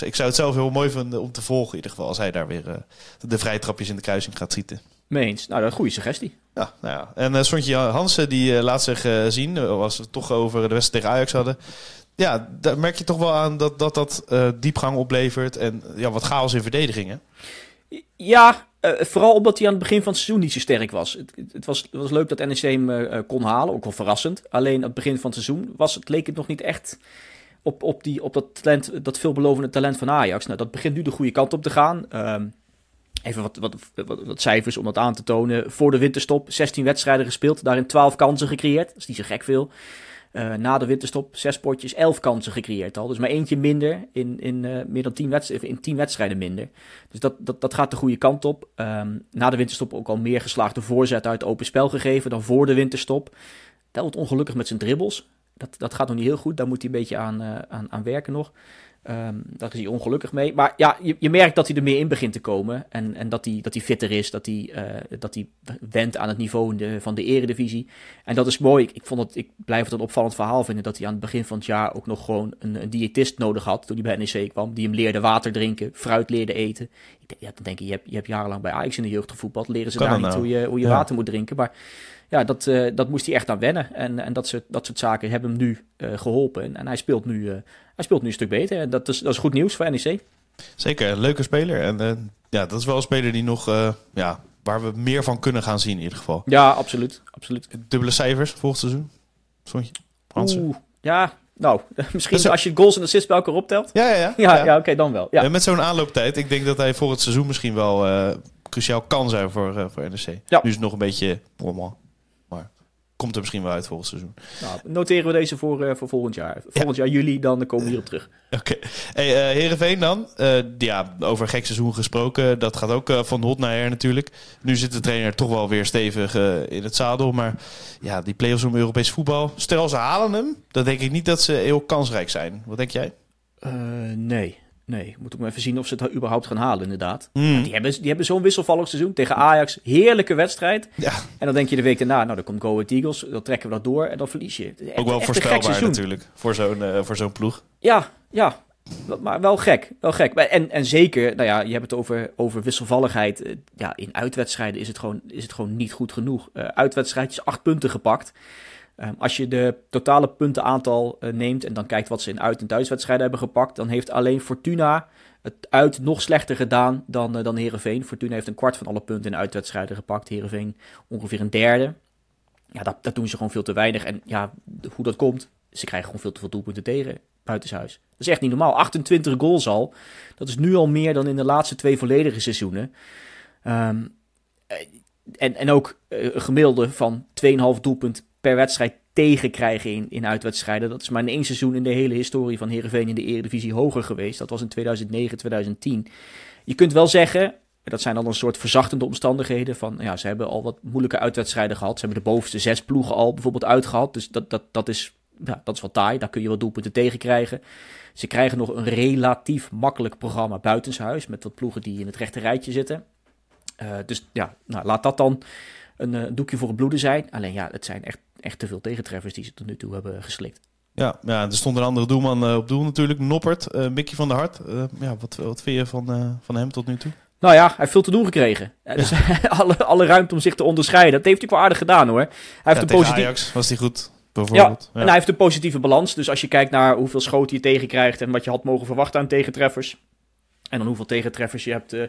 ik zou het zelf heel mooi vinden om te volgen, in ieder geval, als hij daar weer uh, de vrije trapjes in de kruising gaat schieten. Meens. Nou, dat is een goede suggestie. Ja, nou ja. En uh, Sontje Hansen, die uh, laat zich uh, zien, als we het toch over de wedstrijd tegen Ajax hadden. Ja, daar merk je toch wel aan dat dat, dat diepgang oplevert en ja, wat chaos in verdedigingen. Ja, vooral omdat hij aan het begin van het seizoen niet zo sterk was. Het, het was, het was leuk dat NEC hem kon halen, ook wel verrassend. Alleen aan het begin van het seizoen was, het, leek het nog niet echt op, op, die, op dat, talent, dat veelbelovende talent van Ajax. Nou, dat begint nu de goede kant op te gaan. Um, even wat, wat, wat, cijfers om dat aan te tonen. Voor de winterstop 16 wedstrijden gespeeld, daarin 12 kansen gecreëerd. Dat is niet zo gek veel. Uh, na de winterstop 6 potjes, 11 kansen gecreëerd al. Dus maar eentje minder in, in uh, dan 10 wedstrijden, in 10 wedstrijden minder. Dus dat, dat, dat gaat de goede kant op. Um, na de winterstop ook al meer geslaagde voorzet uit open spel gegeven dan voor de winterstop. Telt ongelukkig met zijn dribbles. Dat, dat gaat nog niet heel goed. Daar moet hij een beetje aan, uh, aan, aan werken nog. Um, daar is hij ongelukkig mee. Maar ja, je, je merkt dat hij er meer in begint te komen. En, en dat, hij, dat hij fitter is. Dat hij, uh, dat hij wendt aan het niveau de, van de eredivisie. En dat is mooi. Ik, ik, vond het, ik blijf het een opvallend verhaal vinden. Dat hij aan het begin van het jaar ook nog gewoon een, een diëtist nodig had. Toen hij bij NEC kwam. Die hem leerde water drinken. Fruit leerde eten. Ik denk, ja, dan denk je, je hebt, je hebt jarenlang bij Ajax in de jeugd gevoetbald. Leren ze Kan daar niet nou? hoe je, hoe je Ja. water moet drinken. Maar ja, dat, uh, dat moest hij echt aan wennen. En, en dat, soort, dat soort zaken hebben hem nu uh, geholpen. En, en, hij, speelt nu, uh, hij speelt nu een stuk beter. En dat is, dat is goed nieuws voor NEC. Zeker, een leuke speler. En uh, ja, dat is wel een speler die nog, ja, waar we meer van kunnen gaan zien in ieder geval. Ja, absoluut. absoluut. Dubbele cijfers volgend seizoen. Vond je? Oeh, ja, nou, *laughs* misschien als je goals en assists bij elkaar optelt. Ja, ja, ja. Ja, ja. oké, dan wel. Ja. En met zo'n aanlooptijd, ik denk dat hij voor het seizoen misschien wel eh, cruciaal kan zijn voor, eh, voor NEC. Ja. Nu is het nog een beetje normaal. Komt er misschien wel uit volgend seizoen. Nou, noteren we deze voor, eh, voor volgend jaar. Volgend jaar juli, dan komen we hierop terug. *laughs* Oké. Hey, eh Heerenveen dan. Eh, ja, over gek seizoen gesproken. Dat gaat ook van hot naar her natuurlijk. Nu zit de trainer toch wel weer stevig in het zadel. Maar ja, die play-offs om Europees voetbal. Stel ze halen hem, dan denk ik niet dat ze heel kansrijk zijn. Wat denk jij? Nee, nee. Moet ook maar even zien of ze het überhaupt gaan halen, inderdaad. Hmm. Die hebben, die hebben zo'n wisselvallig seizoen tegen Ajax. Heerlijke wedstrijd. Ja, En dan denk je de week daarna, nou, dan komt Go Ahead Eagles. Dan trekken we dat door en dan verlies je. Echt- ook wel voorspelbaar seizoen. natuurlijk. Voor zo'n eh, voor zo'n ploeg. Ja, ja. Maar wel gek, wel gek. En, en zeker, nou ja, je hebt het over, over wisselvalligheid. Eh, Ja, in uitwedstrijden is het gewoon, is het gewoon niet goed genoeg. Eh uitwedstrijdjes, acht punten gepakt. Ehm, als je de totale puntenaantal eh, neemt en dan kijkt wat ze in uit- en thuiswedstrijden hebben gepakt, dan heeft alleen Fortuna het uit nog slechter gedaan dan, eh, dan Herenveen. Fortuna heeft een kwart van alle punten in uitwedstrijden gepakt. Herenveen ongeveer een derde. Ja, dat, dat doen ze gewoon veel te weinig. En ja, hoe dat komt, ze krijgen gewoon veel te veel doelpunten tegen buitenshuis. Dat is echt niet normaal. 28 goals al. Dat is nu al meer dan in de laatste twee volledige seizoenen. Ehm, en, en ook eh, een gemiddelde van 2,5 doelpunt per wedstrijd tegenkrijgen in, in uitwedstrijden. Dat is maar in één seizoen in de hele historie van Heerenveen in de Eredivisie hoger geweest. Dat was in 2009, 2010. Je kunt wel zeggen, dat zijn dan een soort verzachtende omstandigheden. Van ja, ze hebben al wat moeilijke uitwedstrijden gehad. Ze hebben de bovenste zes ploegen al bijvoorbeeld uitgehad. Dus dat, dat, dat, is, ja, dat is wat taai. Daar kun je wel doelpunten tegen krijgen. Ze krijgen nog een relatief makkelijk programma buitenshuis. Met wat ploegen die in het rechte rijtje zitten. Uh, dus ja, nou, laat dat dan een uh, doekje voor het bloeden zijn. Alleen ja, het zijn echt, echt te veel tegentreffers die ze tot nu toe hebben geslikt. Ja, ja er stond een andere doelman uh, op doel natuurlijk. Noppert, uh, Mickey van der Hart. ja, wat, wat vind je van, van hem tot nu toe? Nou ja, hij heeft veel te doen gekregen. Ja. Dus *laughs* alle, alle ruimte om zich te onderscheiden. Dat heeft hij wel aardig gedaan hoor. Hij heeft een positief... Ajax was hij goed. Ja, en hij heeft een positieve balans. Dus als je kijkt naar hoeveel schoten je tegenkrijgt... en wat je had mogen verwachten aan tegentreffers... en dan hoeveel tegentreffers je hebt uh,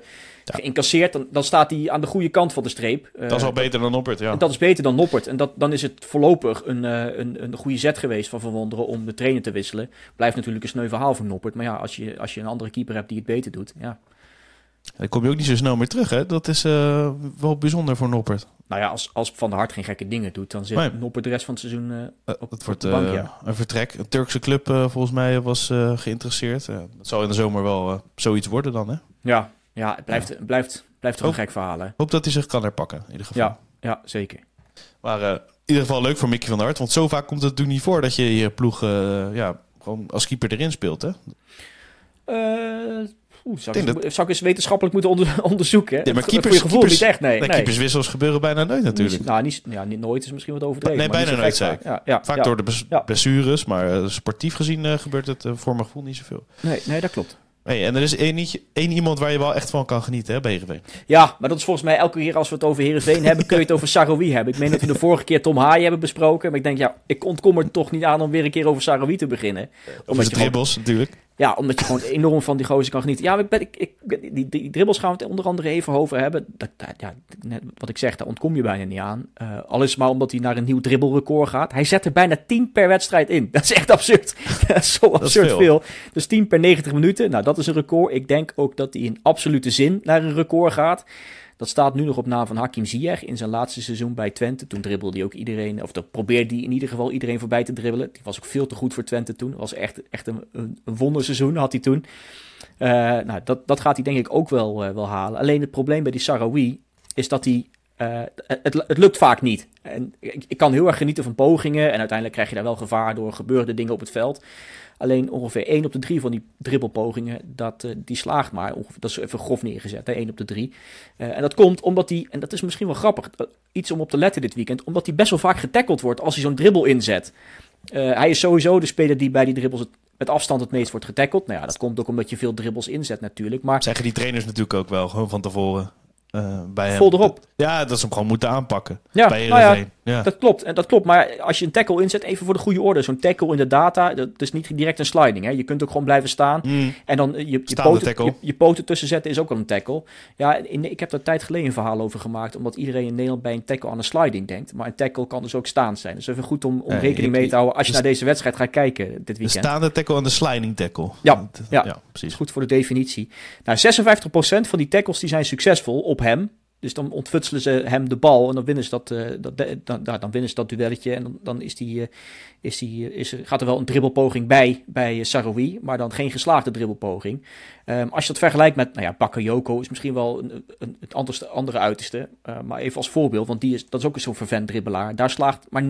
geïncasseerd... Dan, dan, staat hij aan de goede kant van de streep. Uh, dat is al beter dan Noppert, ja. Dat is beter dan Noppert. En dat, dan is het voorlopig een, uh, een, een goede zet geweest van Van Wonderen... om de trainer te wisselen. Blijft natuurlijk een sneu verhaal voor Noppert. Maar ja, als je, als je een andere keeper hebt die het beter doet... ja dan kom je ook niet zo snel meer terug, hè? Dat is uh, wel bijzonder voor Noppert. Nou ja, als, als Van der Hart geen gekke dingen doet, dan zit nee. Noppert de rest van het seizoen uh, op, het wordt, op de bank, ja. een vertrek. Een Turkse club volgens mij was geïnteresseerd. Het zal in de zomer wel zoiets worden dan, hè? Ja, ja het blijft, ja. blijft, blijft toch een gek verhaal, hè? Hoop dat hij zich kan herpakken, in ieder geval. Ja, ja zeker. Maar in ieder geval leuk voor Mickey van der Hart. Want zo vaak komt het natuurlijk niet voor dat je je ploeg ja, gewoon als keeper erin speelt, hè? Oeh, zou, ik, dat... zou ik eens wetenschappelijk moeten onder, *laughs* onderzoeken? Ja, maar keepers, je gevoel keepers, niet echt, nee. nee, nee. keeperswissels gebeuren bijna nooit natuurlijk. Niet, nou, niet, ja, niet nooit is misschien wat overdreven. Nee, bijna nooit, ik. Ja, ja, Vaak door de blessures, maar uh, sportief gezien uh, gebeurt het uh, voor mijn gevoel niet zoveel. Nee, nee dat klopt. Hey, en er is één, één iemand waar je wel echt van kan genieten, hè, Heerenveen. Ja, maar dat is volgens mij elke keer als we het over Heerenveen hebben, kun je het over Saroui hebben. Ik meen dat we de vorige keer Tom Haaien hebben besproken. Maar ik denk, ja, ik ontkom er toch niet aan om weer een keer over Saroui te beginnen. Over de dribbles natuurlijk. Ja, omdat je gewoon enorm van die gozer kan genieten. Ja, ik ben, ik, ik, die, die dribbles gaan we het onder andere even over hebben. Dat, dat, ja, net wat ik zeg, daar ontkom je bijna niet aan. Uh, al is maar omdat hij naar een nieuw dribbelrecord gaat. Hij zet er bijna 10 per wedstrijd in. *laughs* Dat is echt absurd. *laughs* dat is zo absurd is veel. veel. Dus 10 per 90 minuten. Nou, dat is een record. Ik denk ook dat hij in absolute zin naar een record gaat. Dat staat nu nog op naam van Hakim Ziyech in zijn laatste seizoen bij Twente. Toen dribbelde hij ook iedereen, of dat probeerde hij in ieder geval iedereen voorbij te dribbelen. Die was ook veel te goed voor Twente toen. Was echt, echt een, een, wonderseizoen had hij toen. Uh, nou, dat, dat gaat hij denk ik ook wel, uh, wel halen. Alleen het probleem bij die Sarawi is dat hij uh, het, het, lukt vaak niet. En ik, kan heel erg genieten van pogingen. En uiteindelijk krijg je daar wel gevaar door gebeurde dingen op het veld. Alleen ongeveer 1 op de 3 van die dribbelpogingen, dat, uh, die slaagt maar. Dat is even grof neergezet, hè, 1 op de 3. Uh, en dat komt omdat hij, en dat is misschien wel grappig, iets om op te letten dit weekend, omdat hij best wel vaak getackeld wordt als hij zo'n dribbel inzet. Hij is sowieso de speler die bij die dribbles het, met afstand het meest wordt getackeld. Nou ja, dat komt ook omdat je veel dribbles inzet natuurlijk. Maar... Zeggen die trainers natuurlijk ook wel, gewoon van tevoren. Uh, bij Vol hem. erop. Ja, dat ze hem gewoon moeten aanpakken. Ja, bij nou ja, ja, dat klopt. En dat klopt. Maar als je een tackle inzet, even voor de goede orde. Zo'n tackle in de data, dat is niet direct een sliding. Hè. Je kunt ook gewoon blijven staan. Mm. En dan je, je, poten, je, je, poten tussen zetten is ook al een tackle. Ja, in, ik heb daar tijd geleden een verhaal over gemaakt. Omdat iedereen in Nederland bij een tackle aan een sliding denkt. Maar een tackle kan dus ook staan zijn. Dus even goed om, om rekening mee te houden als je naar deze wedstrijd gaat kijken dit weekend. De staande tackle en de sliding tackle. Ja, ja, ja precies. goed voor de definitie. Nou, 56% van die tackles die zijn succesvol op hem. Dus dan ontfutselen ze hem de bal en dan winnen ze dat, uh, dat, dan, winnen ze dat duelletje. En dan, dan is die, uh, is die, is, gaat er wel een dribbelpoging bij, bij uh, Saroui, maar dan geen geslaagde dribbelpoging. Um, als je dat vergelijkt met, nou ja, Bakayoko is misschien wel een, een, het anderste, andere uiterste. maar even als voorbeeld, want die is, dat is ook zo'n vervent dribbelaar. Daar slaagt maar 39%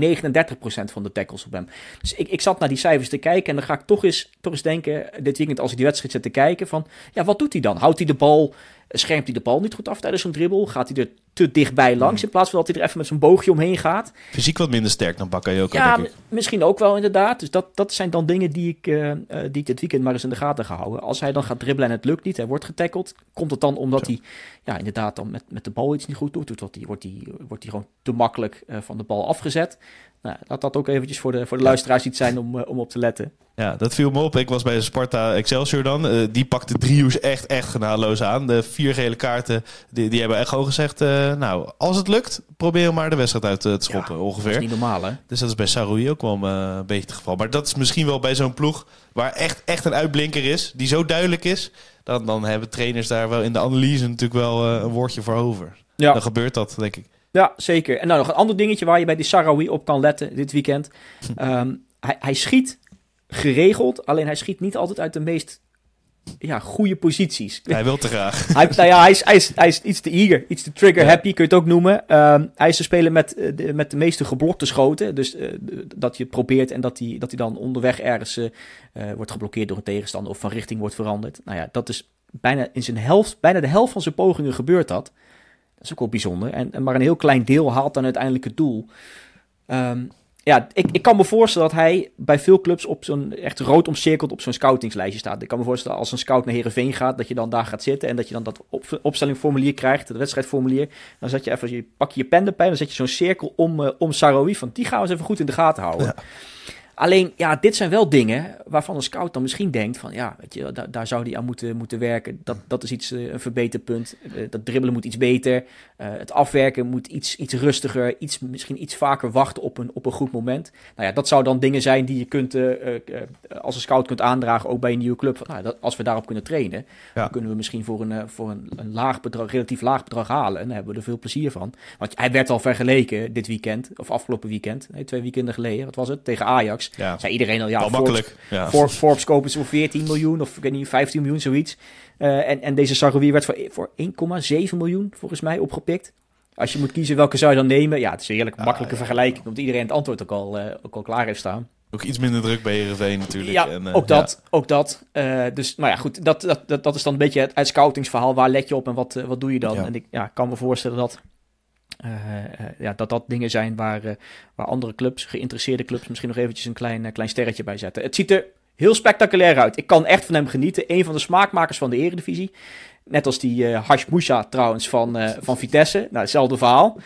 van de tackles op hem. Dus ik, ik zat naar die cijfers te kijken en dan ga ik toch eens, toch eens denken, dit weekend als ik die wedstrijd zit te kijken, van ja, wat doet hij dan? Houdt hij de bal schermt hij de bal niet goed af tijdens zo'n dribbel? Gaat hij er te dichtbij langs in plaats van dat hij er even met zijn boogje omheen gaat? Fysiek wat minder sterk dan Bakayoko, Ja, denk ik. misschien ook wel inderdaad. Dus dat, dat zijn dan dingen die ik, uh, die ik dit weekend maar eens in de gaten ga houden. Als hij dan gaat dribbelen en het lukt niet, hij wordt getackeld, komt het dan omdat Zo. hij ja, inderdaad dan met, met de bal iets niet goed doet? Wordt hij, wordt hij, wordt hij gewoon te makkelijk uh, van de bal afgezet? Nou, laat dat ook eventjes voor de, voor de luisteraars iets zijn om, uh, om op te letten. Ja, dat viel me op. Ik was bij Sparta Excelsior dan. Eh, die pakte Driehoes echt, echt genadeloos aan. De vier gele kaarten, die, die hebben echt gewoon gezegd... eh, nou, als het lukt, probeer maar de wedstrijd uit eh, te schoppen, Dat ongeveer. is niet normaal, hè? Dus dat is bij Saroui ook wel eh, een beetje het geval. Maar dat is misschien wel bij zo'n ploeg waar echt, echt een uitblinker is, die zo duidelijk is, dan, dan hebben trainers daar wel in de analyse natuurlijk wel eh, een woordje voor over. Ja. Dan gebeurt dat, denk ik. Ja, zeker. En nou nog een ander dingetje waar je bij die Sarawi op kan letten dit weekend. *laughs* Ehm, hij, hij schiet geregeld, alleen hij schiet niet altijd uit de meest ja, goede posities. Hij wil te graag. *laughs* Hij, nou ja, hij, is, hij, is, hij is iets te eager, iets te trigger happy, kun je het ook noemen. Ehm, hij is te spelen met, eh, de, met de meeste geblokte schoten. Dus eh, dat je het probeert en dat hij, dat hij dan onderweg ergens eh, wordt geblokkeerd door een tegenstander of van richting wordt veranderd. Nou ja, dat is bijna in zijn helft, bijna de helft van zijn pogingen gebeurt dat. Dat is ook wel bijzonder. En, en maar een heel klein deel haalt dan uiteindelijk het doel. Ehm, ja, ik, ik kan me voorstellen dat hij bij veel clubs op zo'n echt rood omcirkeld op zo'n scoutingslijstje staat. Ik kan me voorstellen als een scout naar Herenveen gaat, dat je dan daar gaat zitten en dat je dan dat op, opstellingformulier krijgt, het wedstrijdformulier. Dan zet je even, je pak je pen erbij, dan zet je zo'n cirkel om, eh, om van die gaan we eens even goed in de gaten houden. Alleen, ja, dit zijn wel dingen waarvan een scout dan misschien denkt van, ja, weet je, daar, daar zou hij aan moeten, moeten werken. Dat, dat is iets, eh, een verbeterpunt. Eh, dat dribbelen moet iets beter. Eh, het afwerken moet iets, iets rustiger. Iets, misschien iets vaker wachten op een, op een goed moment. Nou ja, dat zou dan dingen zijn die je kunt, als een scout kunt aandragen, ook bij een nieuwe club. Van, nou, dat, als we daarop kunnen trainen, Ja. dan kunnen we misschien voor een, voor een, een laag bedrag, relatief laag bedrag halen. En daar hebben we er veel plezier van. Want hij werd al vergeleken dit weekend, of afgelopen weekend, nee, twee weekenden geleden, wat was het, tegen Ajax. Ja, Zei iedereen al, ja, Forbes, makkelijk. Ja. For- Forbes kopen ze voor 14 miljoen of ik weet niet, 15 miljoen, zoiets. Eh, en, en deze Sarrowier werd voor, voor 1,7 miljoen volgens mij opgepikt. Als je moet kiezen welke zou je dan nemen. Ja, het is een heerlijk makkelijke vergelijking, omdat iedereen het antwoord ook al, eh, ook al klaar heeft staan. Ook iets minder druk bij Heerenveen natuurlijk. Ja, En, eh, ook dat. Ook dat. Dus, nou ja, goed. Dat, dat, dat, dat is dan een beetje het, het scoutingsverhaal. Waar let je op en wat, wat doe je dan? Ja. En ik ja, kan me voorstellen dat, ja, dat dat dingen zijn waar, eh, waar andere clubs, geïnteresseerde clubs, misschien nog eventjes een klein, eh, klein sterretje bij zetten. Het ziet er heel spectaculair uit. Ik kan echt van hem genieten. Een van de smaakmakers van de Eredivisie. Net als die eh Hash Moussa trouwens van, eh, van Vitesse. Nou, hetzelfde verhaal. *laughs*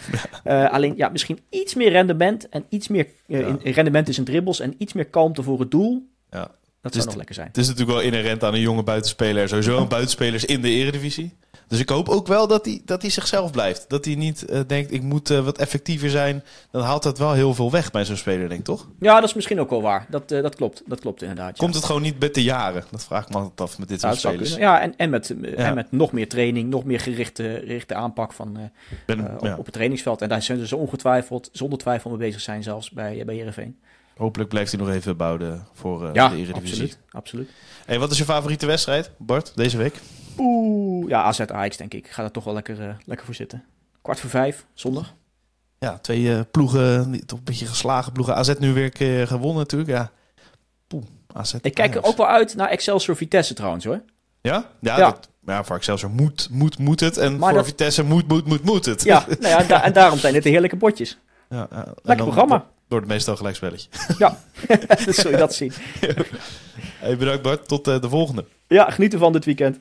Eh, alleen ja, misschien iets meer rendement. En iets meer eh, Ja. in, in rendement is in dribbles. En iets meer kalmte voor het doel. Ja. Dat Dus zou nog lekker zijn. Het is natuurlijk wel inherent aan een jonge buitenspeler. Sowieso een buitenspeler in de eredivisie. Dus ik hoop ook wel dat hij, dat hij zichzelf blijft. Dat hij niet eh, denkt, ik moet eh, wat effectiever zijn. Dan haalt dat wel heel veel weg bij zo'n speler, denk ik, toch? Ja, dat is misschien ook wel waar. Dat, eh, dat klopt. Dat klopt inderdaad. Ja. Komt het gewoon niet met de jaren? Dat vraag ik me altijd af met dit soort spelers. ja, en, en, met, Ja. en met nog meer training, nog meer gerichte, gerichte aanpak van, Ben, op, ja, op het trainingsveld. En daar zijn ze ongetwijfeld, zonder twijfel mee bezig zijn, zelfs bij, bij Heerenveen. Hopelijk blijft hij nog even bouwen voor eh, Ja, de eredivisie. absoluut. absoluut. Hey, wat is je favoriete wedstrijd, Bart, deze week? Oeh, ja, AZ Ajax denk ik. Ik ga er toch wel lekker, eh, lekker voor zitten. Kwart voor vijf, zondag. Ja, twee eh, ploegen, toch een beetje geslagen ploegen. AZ nu weer keer gewonnen natuurlijk, ja. Poeh, AZ. Ik kijk er ook wel uit naar Excelsior Vitesse trouwens hoor. Ja? Ja, Ja. Dat, ja voor Excelsior moet, moet, moet het. En Maar voor dat- Vitesse moet, moet, moet, moet het. Ja, *laughs* nou ja, en, da- en daarom zijn dit de heerlijke potjes. Ja, ja. En Lekker programma. Het meestal gelijkspelletje. *laughs* Ja, *laughs* dus zul je dat zien. Hey, bedankt Bart, tot eh, de volgende. Ja, genieten van dit weekend.